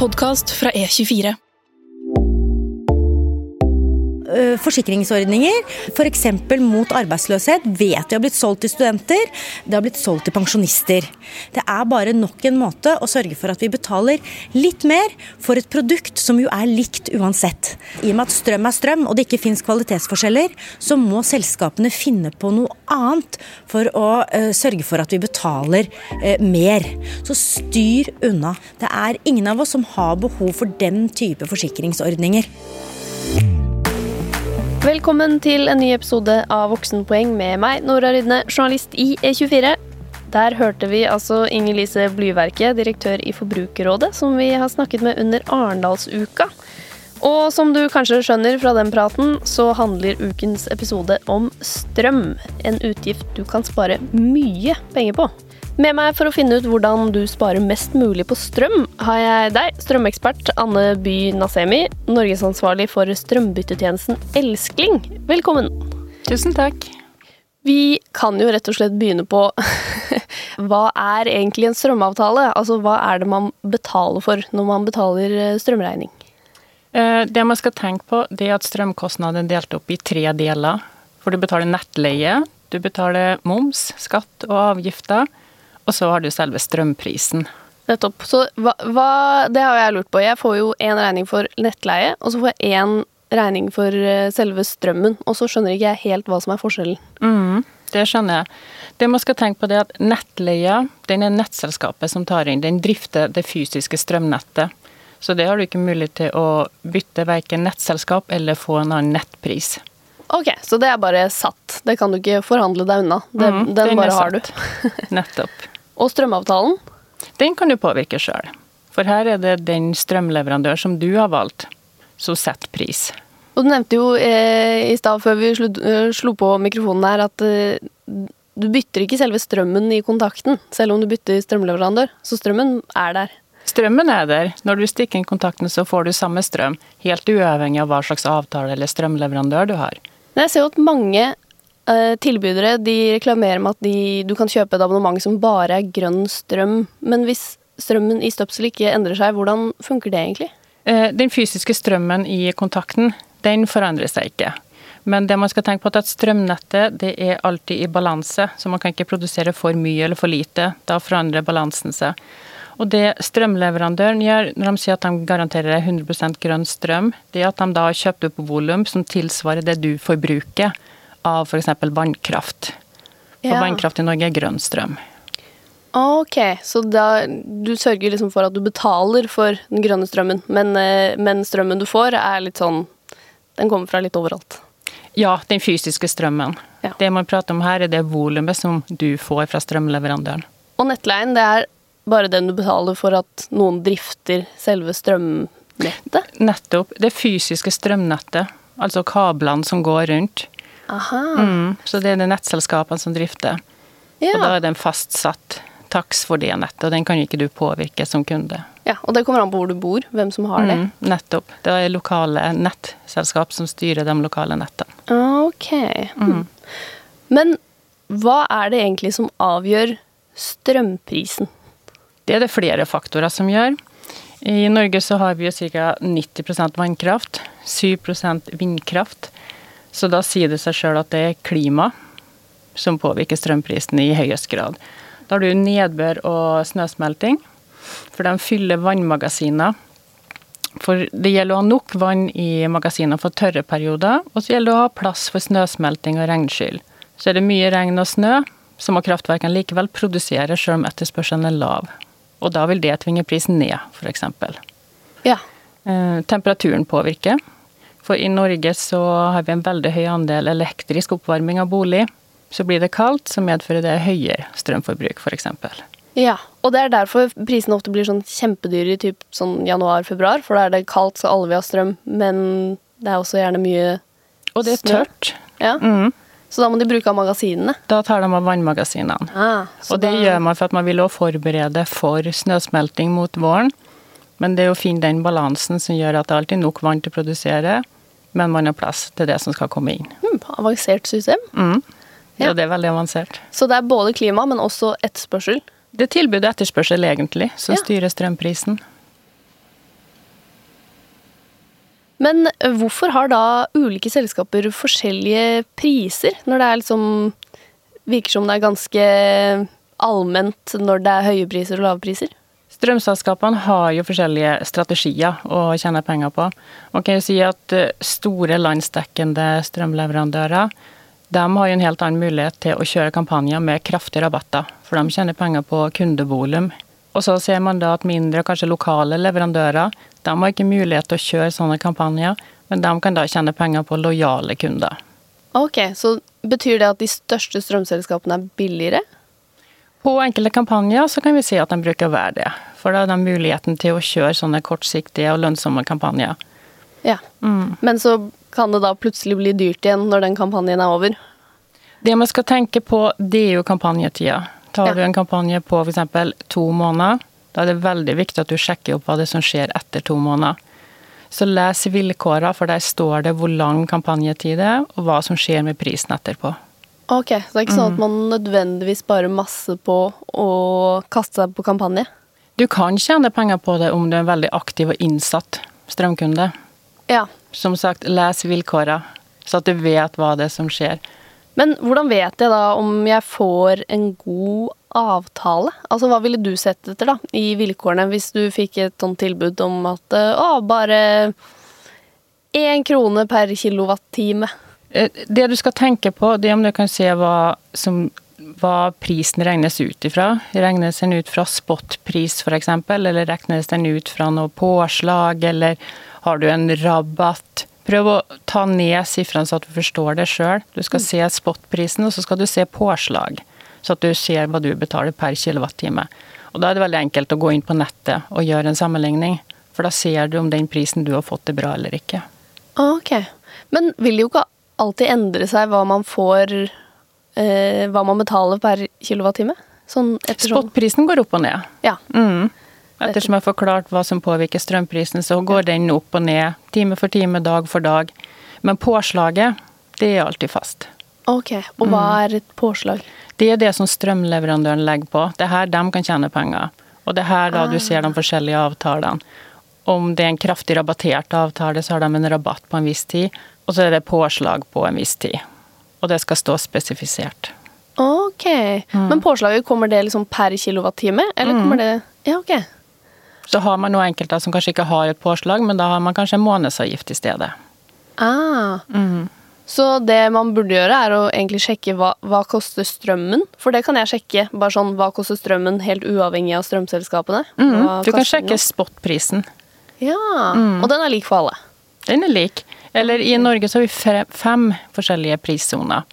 podkast fra E24. Eh, forsikringsordninger, f.eks. For mot arbeidsløshet, vet vi har blitt solgt til studenter, det har blitt solgt til pensjonister. Det er bare nok en måte å sørge for at vi betaler litt mer for et produkt som jo er likt uansett. I og med at strøm er strøm og det ikke fins kvalitetsforskjeller, så må selskapene finne på noe annet for å uh, sørge for at vi betaler uh, mer. Så styr unna. Det er ingen av oss som har behov for den type forsikringsordninger. Velkommen til en ny episode av Voksenpoeng med meg, Nora Rydne, journalist i E24. Der hørte vi altså Inger Lise Blyverket, direktør i Forbrukerrådet, som vi har snakket med under Arendalsuka. Og som du kanskje skjønner fra den praten, så handler ukens episode om strøm. En utgift du kan spare mye penger på. Med meg for å finne ut hvordan du sparer mest mulig på strøm, har jeg deg, strømekspert Anne By Nasemi, norgesansvarlig for strømbyttetjenesten Elskling. Velkommen. Tusen takk. Vi kan jo rett og slett begynne på hva er egentlig en strømavtale? Altså hva er det man betaler for når man betaler eh, strømregning? Eh, det man skal tenke på, det er at strømkostnaden er delt opp i tre deler. For du betaler nettleie, du betaler moms, skatt og avgifter. Og så har du selve strømprisen. Nettopp. Så hva, hva, Det har jeg lurt på. Jeg får jo én regning for nettleie, og så får jeg én regning for eh, selve strømmen. Og så skjønner ikke jeg helt hva som er forskjellen. Mm, det skjønner jeg. Det man skal tenke på, det er at nettleia den er nettselskapet som tar inn. Den drifter det fysiske strømnettet. Så det har du ikke mulighet til å bytte verken nettselskap eller få en annen nettpris. Ok, så det er bare satt. Det kan du ikke forhandle deg unna. Det, mm, den, den bare har du. Nettopp. Og strømavtalen? Den kan du påvirke sjøl. For her er det den strømleverandør som du har valgt, som setter pris. Og Du nevnte jo eh, i stad før vi slo, uh, slo, på mikrofonen her, at uh, du bytter ikke selve strømmen i kontakten, selv om du bytter strømleverandør. Så strømmen er der. Strømmen er der. Når du stikker inn kontakten, så får du samme strøm. Helt uavhengig av hva slags avtale eller strømleverandør du har. Jeg ser jo at mange Eh, tilbydere de reklamerer med at de, du kan kjøpe et abonnement som bare er grønn strøm. Men hvis strømmen i støpsel ikke endrer seg, hvordan funker det egentlig? Eh, den fysiske strømmen i kontakten, den forandrer seg ikke. Men det man skal tenke på er at strømnettet det er alltid i balanse, så man kan ikke produsere for mye eller for lite. Da forandrer balansen seg. Og det strømleverandøren gjør når de sier at de garanterer 100% grønn strøm, det er at de da har kjøpt opp volum som tilsvarer det du forbruker av f.eks. vannkraft. For ja. vannkraft i Norge er grønn strøm. Ok, så da, du sørger liksom for at du betaler for den grønne strømmen, men, eh, men, strømmen du får er litt sånn Den kommer fra litt overalt? Ja, den fysiske strømmen. Ja. Det man prater om her, er det volumet som du får fra strømleverandøren. Og nettleien, det er bare den du betaler for at noen drifter selve strømnettet? Nettopp. Det fysiske strømnettet, altså kablene som går rundt. Mm, så det er det nettselskapene som drifter. Ja. Og da er det en fastsatt takst for det nettet, og den kan jo ikke du påvirke som kunde. Ja, Og det kommer an på hvor du bor, hvem som har det? Mm, nettopp. Det er lokale nettselskap som styrer de lokale nettene. Ok. Mm. Men hva er det egentlig som avgjør strømprisen? Det er det flere faktorer som gjør. I Norge så har vi ca. 90% vannkraft, 7% vindkraft. Så da sier det seg sjøl at det er klima som påvirker strømprisen i høyest grad. Da har du nedbør og snøsmelting, for de fyller vannmagasiner. For det gjelder å ha nok vann i magasinene for tørre perioder, og så gjelder det å ha plass for snøsmelting og regnskyll. Så er det mye regn og snø, så må kraftverkene likevel produsere selv om etterspørselen er lav. Og da vil det tvinge prisen ned, f.eks. Ja. Eh, temperaturen påvirker. For i Norge så har vi en veldig høy andel elektrisk oppvarming av bolig. Så blir det kaldt, så medfører det høyere strømforbruk, f.eks. Ja, og det er derfor prisene ofte blir sånn kjempedyre i typ sånn januar-februar, for da er det kaldt, så alle vil ha strøm, men det er også gjerne mye snø. Og det er tørt. Ja. Mm. Så da må de bruke av magasinene? Da tar de av vannmagasinene. Ah, og det da... gjør man for at man vil også forberede for snøsmelting mot våren. Men det er å finne den balansen som gjør at det alltid er nok vann til å produsere, men man har plass til det som skal komme inn. Mm, avansert system. Mm. Ja, det er veldig avansert. Så det er både klima, men også etterspørsel? Det er tilbud og etterspørsel, egentlig, som ja. styrer strømprisen. Men eh, hvorfor har da ulike selskaper forskjellige priser, når det er liksom Virker som det er ganske allment når det er høye priser og lave priser? Strømselskapene har jo forskjellige strategier å tjene penger på. Man kan jo si at eh, store landsdekkende strømleverandører de har jo en helt annen mulighet til å kjøre kampanjer med kraftige rabatter, for de tjener penger på kundevolum. Og så ser man da at mindre, kanskje lokale leverandører, de har ikke mulighet til å kjøre sånne kampanjer, men de kan da tjene penger på lojale kunder. Ok, Så betyr det at de største strømselskapene er billigere? På enkelte kampanjer så kan vi si at de bruker å være det. For da er det muligheten til å kjøre sånne kortsiktige og lønnsomme kampanjer. Ja, mm. Men så kan det da plutselig bli dyrt igjen når den kampanjen er over? Det man skal tenke på, det er jo kampanjetida. Tar ja. du en kampanje på f.eks. to måneder, da er det veldig viktig at du sjekker opp hva det som skjer etter to måneder. Så les vilkårene, for der står det hvor lang kampanjetid det er, og hva som skjer med prisen etterpå. Ok, Så det er ikke sånn at mm. man nødvendigvis sparer masse på å kaste seg på kampanje? Du kan tjene penger på det om du er en veldig aktiv og innsatt strømkunde. Ja. Som sagt, les vilkårene, så at du vet hva det er som skjer. Men hvordan vet jeg da om jeg får en god avtale? Altså hva ville du sett etter da, i vilkårene, hvis du fikk et sånt tilbud om at å, bare én krone per kilowattime? Eh, det du skal tenke på, det er om du kan se hva, som, hva prisen regnes ut ifra. Regnes den ut fra spotpris f.eks., eller regnes den ut fra noe påslag, eller har du en rabatt? Prøv å ta ned sifrene så at du forstår det sjøl. Du skal mm. se spotprisen, og så skal du se påslag. Så at du ser hva du betaler per kilowattime. Og da er det veldig enkelt å gå inn på nettet og gjøre en sammenligning. For da ser du om den prisen du har fått er bra eller ikke. Ok. Men vil jo ikke alltid endre seg hva man får eh, Hva man betaler per kilowattime? Sånn Spotprisen går opp og ned. Ja. Mm. Ettersom jeg har forklart hva som påvirker strømprisen, så går den opp og ned. Time for time, dag for dag. Men påslaget, det er alltid fast. Ok, Og hva mm. er et påslag? Det er det som strømleverandøren legger på. Det er her de kan tjene penger. Og det er her da ah. du ser de forskjellige avtalene. Om det er en kraftig rabattert avtale, så har de en rabatt på en viss tid. Og så er det påslag på en viss tid. Og det skal stå spesifisert. Ok. Mm. Men påslaget, kommer det liksom per kilowattime, eller mm. kommer det Ja, ok. Så har man noen enkelte som kanskje ikke har et påslag, men da har man kanskje en månedsavgift i stedet. Ah. Mm. Så det man burde gjøre, er å egentlig sjekke hva, hva koster strømmen. For det kan jeg sjekke. Bare sånn, Hva koster strømmen helt uavhengig av strømselskapene? Mm. Du kan sjekke spotprisen. Ja, mm. Og den er lik for alle? Den er lik. Eller i Norge så har vi fem forskjellige prissoner.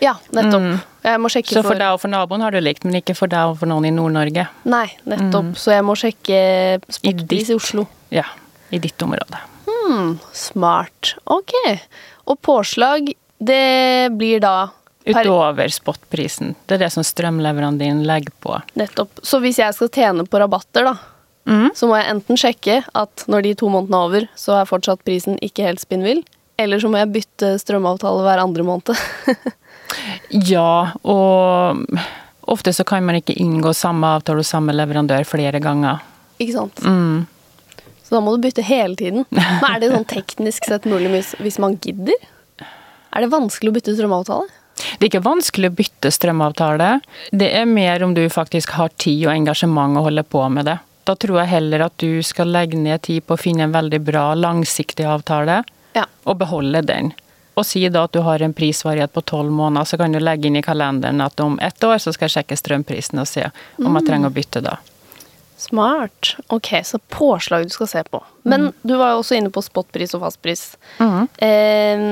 Ja, nettopp. Mm. Jeg må sjekke så for, for deg og for naboen har du likt, men ikke for deg og for noen i Nord-Norge? Nei, nettopp. Mm. Så jeg må sjekke spotpris i, i, Oslo. Ja, i ditt område. Hmm, smart. Ok. Og påslag, det blir da Utover spotprisen. Det er det som strømleverandøren legger på. Nettopp. Så hvis jeg skal tjene på rabatter, da, mm. så må jeg enten sjekke at når de to månedene er over, så er fortsatt prisen ikke helt spinnvill, eller så må jeg bytte strømavtale hver andre måned. Ja, og ofte så kan man ikke inngå samme avtale hos samme leverandør flere ganger. Ikke sant. Mm. Så da må du bytte hele tiden. Men er det sånn teknisk sett mulig hvis man gidder? Er det vanskelig å bytte strømavtale? Det er ikke vanskelig å bytte strømavtale. Det er mer om du faktisk har tid og engasjement å holde på med det. Da tror jeg heller at du skal legge ned tid på å finne en veldig bra, langsiktig avtale, ja. og beholde den og si da at du har en prisvarighet på tolv måneder, så kan du legge inn i kalenderen at om ett år så skal jeg sjekke strømprisen og se om jeg trenger å bytte da. Smart. Ok, så påslag du skal se på. Men mm. du var jo også inne på spotpris og fastpris. Mm. Eh,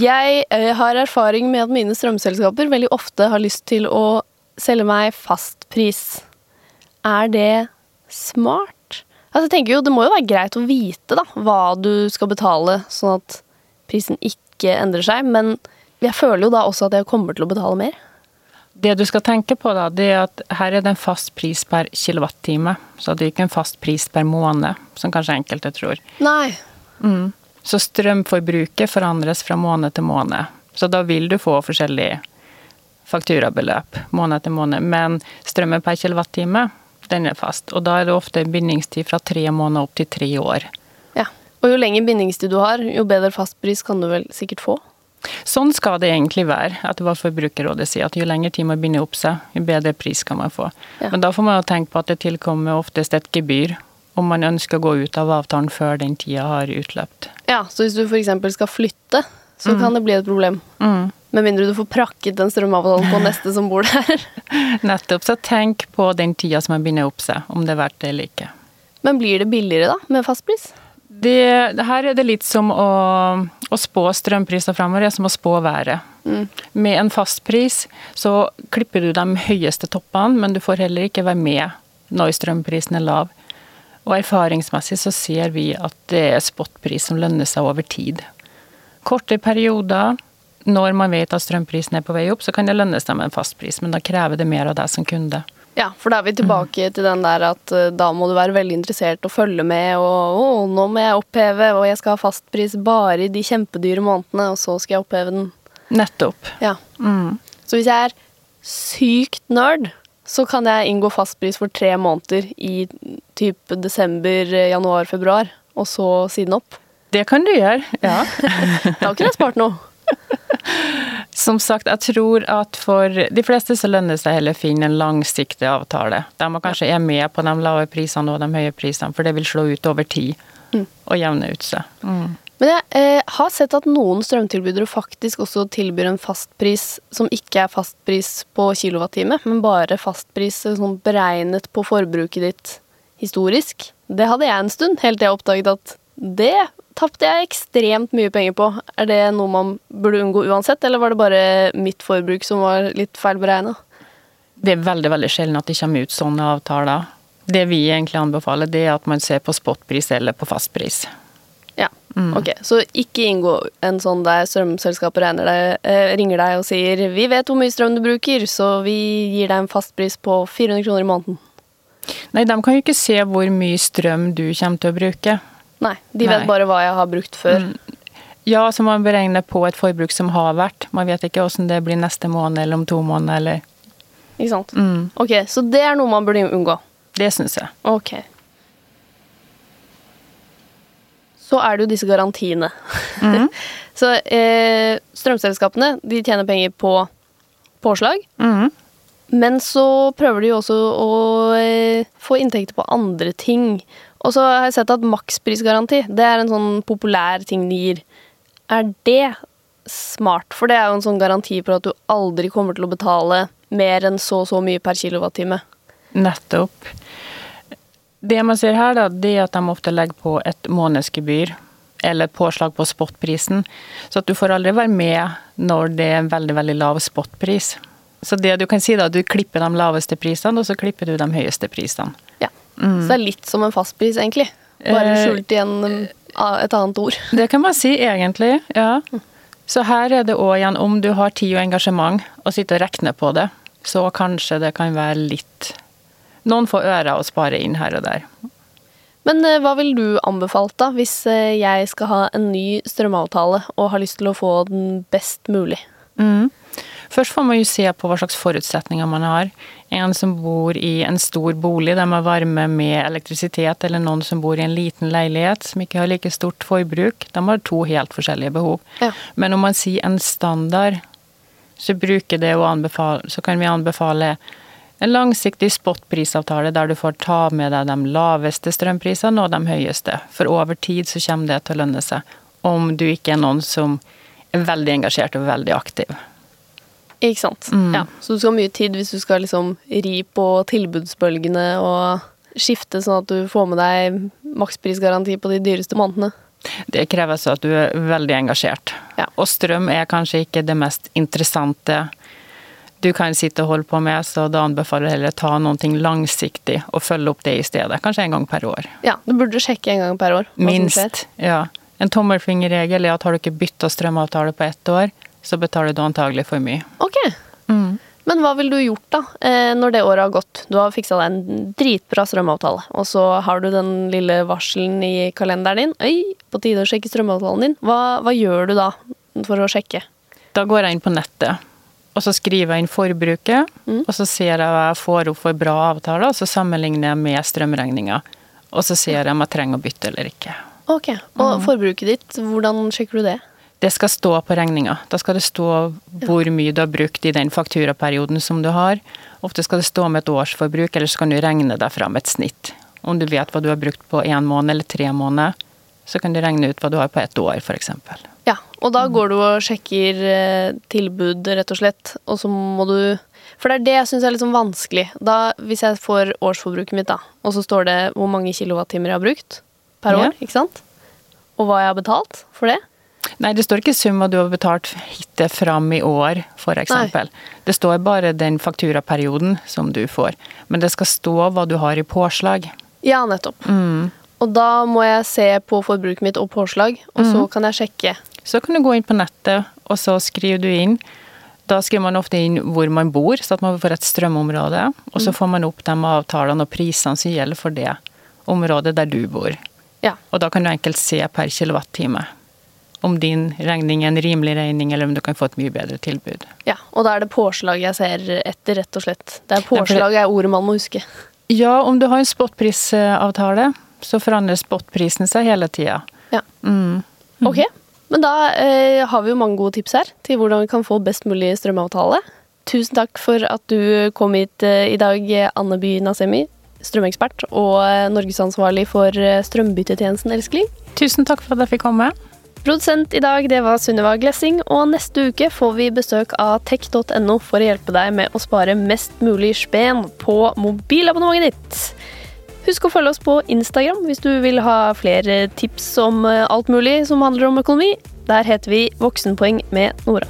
jeg eh, har erfaring med at mine strømselskaper veldig ofte har lyst til å selge meg fastpris. Er det smart? Altså, jeg tenker jo, Det må jo være greit å vite da, hva du skal betale, sånn at prisen ikke endrer seg. Men jeg føler jo da også at jeg kommer til å betale mer. Det du skal tenke på, da, det er at her er det en fast pris per kilowattime. Så det er ikke en fast pris per måned, som kanskje enkelte tror. Nei. Mm. Så strømforbruket forandres fra måned til måned. Så da vil du få forskjellig fakturabeløp måned til måned. Men strømmen per kilowattime, den er fast. Og da er det ofte bindingstid fra tre måneder opp til tre år. Ja. Og jo lenger bindingstid du har, jo bedre fastpris kan du vel sikkert få? Sånn skal det egentlig være. At det var Forbrukerrådet sier at jo lenger tid man binder opp seg, jo bedre pris kan man få. Ja. Men da får man jo tenke på at det tilkommer oftest et gebyr om man ønsker å gå ut av avtalen før den tida har utløpt. Ja, så hvis du f.eks. skal flytte, så kan det bli et problem. Mm. Med mindre du får prakket den strømavtalen på neste som bor der. Nettopp. Så tenk på den tida som man binder opp seg, om det er verdt det eller ikke. Men blir det billigere da, med fastpris? Det, det her er det litt som å, å spå strømpriser fremover, det er som å spå været. Med en fastpris så klipper du de høyeste toppene, men du får heller ikke være med når strømprisen er lav. Og erfaringsmessig så ser vi at det er spotpris som lønner seg over tid. Korte perioder, når man vet at strømprisen er på vei opp, så kan det lønne seg med en fastpris, men da krever det mer av deg som kunde. Ja, for da er vi tilbake til den der at eh, da må du være veldig interessert og følge med, og å, nå må jeg oppheve, og jeg skal ha fastpris bare i de kjempedyre månedene, og så skal jeg oppheve den. Nettopp. Ja. Mm. Så hvis jeg er sykt nerd, så kan jeg inngå fastpris for tre måneder i typ desember, januar, februar, og så siden opp. Det kan du gjøre, ja. Da kunne jeg spart noe. Som sagt, jeg tror at for de fleste så lønner det seg heller å finne en langsiktig avtale. Der man kanskje er med på de lave prisene og de høye prisene, for det vil slå ut over tid og jevne ut seg. Mm. Men jeg eh, har sett at noen strømtilbydere faktisk også tilbyr en fastpris som ikke er fastpris på kilowattime, men bare fastpris eh, sånn beregnet på forbruket ditt historisk. Det hadde jeg en stund, helt til jeg oppdaget at det tapte jeg ekstremt mye penger på. Er det noe man burde unngå uansett, eller var det bare mitt forbruk som var litt feil beregna? Det er veldig veldig sjelden at det kommer ut sånne avtaler. Det vi egentlig anbefaler, det er at man ser på spotpris eller på fastpris. Ja. Ok, Så ikke inngå en sånn der strømselskapet deg, eh, ringer deg og sier 'Vi vet hvor mye strøm du bruker, så vi gir deg en fastpris på 400 kroner i måneden'. Nei, de kan jo ikke se hvor mye strøm du kommer til å bruke. Nei, de Nei. vet bare hva jeg har brukt før. Ja, så man beregner på et forbruk som har vært. Man vet ikke hvordan det blir neste måned eller om to måneder eller Ikke sant? mm, Ok, Så det er noe man burde unngå. Det syns jeg. Ok. Så er det jo disse garantiene. så eh, strømselskapene de tjener penger på påslag, Mm. men så prøver de jo også å eh, få inntekter på andre ting. Og så har jeg sett at maksprisgaranti det er en sånn populær ting de gir. Er det smart? For det er jo en sånn garanti for at du aldri kommer til å betale mer enn så og så mye per kilowattime. Nettopp. Det man ser her, da, det er at de ofte legger på et månedsgebyr eller påslag på spotprisen. Så at du får aldri være med når det er en veldig, veldig lav spotpris. Så det du kan si da, du klipper de laveste prisene, og så klipper du de høyeste prisene. Ja. Så det er litt som en fastpris, egentlig. Bare Eh, skjult i en, et annet ord. Det kan man si, egentlig. Ja. Så her er det òg igjen, om du har tid og engasjement og sitter og regner på det, så kanskje det kan være litt Noen får ører å spare inn her og der. Men eh, hva vil du anbefalt, da, hvis eh, jeg skal ha en ny strømavtale og har lyst til å få den best mulig? Mm. Først får man jo se på hva slags forutsetninger man har. En som bor i en stor bolig der man varmer med elektrisitet, eller noen som bor i en liten leilighet som ikke har like stort forbruk. De har to helt forskjellige behov. Ja. Men om man sier en standard, så, anbefale, så kan vi anbefale en langsiktig spotprisavtale der du får ta med deg de laveste strømprisene og de høyeste. For over tid så kommer det til å lønne seg, om du ikke er noen som er veldig engasjert og veldig aktiv. Ikke sant? Ja. Så du skal ha mye tid hvis du skal liksom ri på tilbudsbølgene og skifte sånn at du får med deg maksprisgaranti på de dyreste månedene. Det krever så at du er veldig engasjert. Ja. Og strøm er kanskje ikke det mest interessante du kan sitte og holde på med, så da anbefaler jeg heller å ta noe langsiktig og følge opp det i stedet. Kanskje en gang per år. Ja, du burde sjekke en gang per år. Minst. Ja. En tommelfingerregel er at har du ikke bytta strømavtale på ett år, så betaler du antagelig for mye. Ok. Men hva ville du gjort da, eh, når det året har gått? Du har fiksa deg en dritbra strømavtale, og så har du den lille varselen i kalenderen din. Øy, på tide å sjekke strømavtalen din. Hva, hva gjør du da for å sjekke? Da går jeg inn på nettet, og så skriver jeg inn forbruket, og så ser jeg hva jeg får opp for bra avtaler, og så sammenligner jeg med strømregninga. Og så ser jeg om jeg trenger å bytte eller ikke. Ok, Og forbruket ditt, hvordan sjekker du det? Det skal stå på regninga. Da skal det stå hvor mye du har brukt i den fakturaperioden som du har. Ofte skal det stå med et årsforbruk, eller så kan du regne deg fram et snitt. Om du vet hva du har brukt på én måned eller tre måneder, så kan du regne ut hva du har på ett år, f.eks. Ja, og da går du og sjekker eh, tilbud, rett og slett, og så må du For det er det jeg syns er litt sånn vanskelig. Da, hvis jeg får årsforbruket mitt, da, og så står det hvor mange kilowattimer jeg har brukt per Ja. år, ikke sant? Og hva jeg har betalt for det. Nei, det står ikke summa du har betalt hittil fram i år, f.eks. Det står bare den fakturaperioden som du får. Men det skal stå hva du har i påslag. Ja, nettopp. Og da må jeg se på forbruket mitt og påslag, og så kan jeg sjekke. Så kan du gå inn på nettet, og så skriver du inn. Da skriver man ofte inn hvor man bor, så at man får et strømområde. Og så får man opp de avtalene og prisene som gjelder for det området der du bor. Ja. Og da kan du enkelt se per kilowattime om din regning er en rimelig regning, eller om du kan få et mye bedre tilbud. ja. Og da er det påslag jeg ser etter, rett og slett. Det er påslag er ordet man må huske. Ja, om du har en spotprisavtale, så forandrer spotprisen seg hele tida. Ja. Mm. Ok, men da eh, har vi jo mange gode tips her til hvordan vi kan få best mulig strømavtale. Tusen takk for at du kom hit eh, i dag, Anne By Nasemi, strømekspert og eh, norgesansvarlig for eh, strømbyttetjenesten Elskling. Tusen takk for at jeg fikk komme. Produsent i dag det var Sunniva Glessing, og neste uke får vi besøk av tech.no for å hjelpe deg med å spare mest mulig spen på mobilabonnementet ditt. Husk å følge oss på Instagram hvis du vil ha flere tips om eh, alt mulig som handler om økonomi. Der heter vi Voksenpoeng med Nora.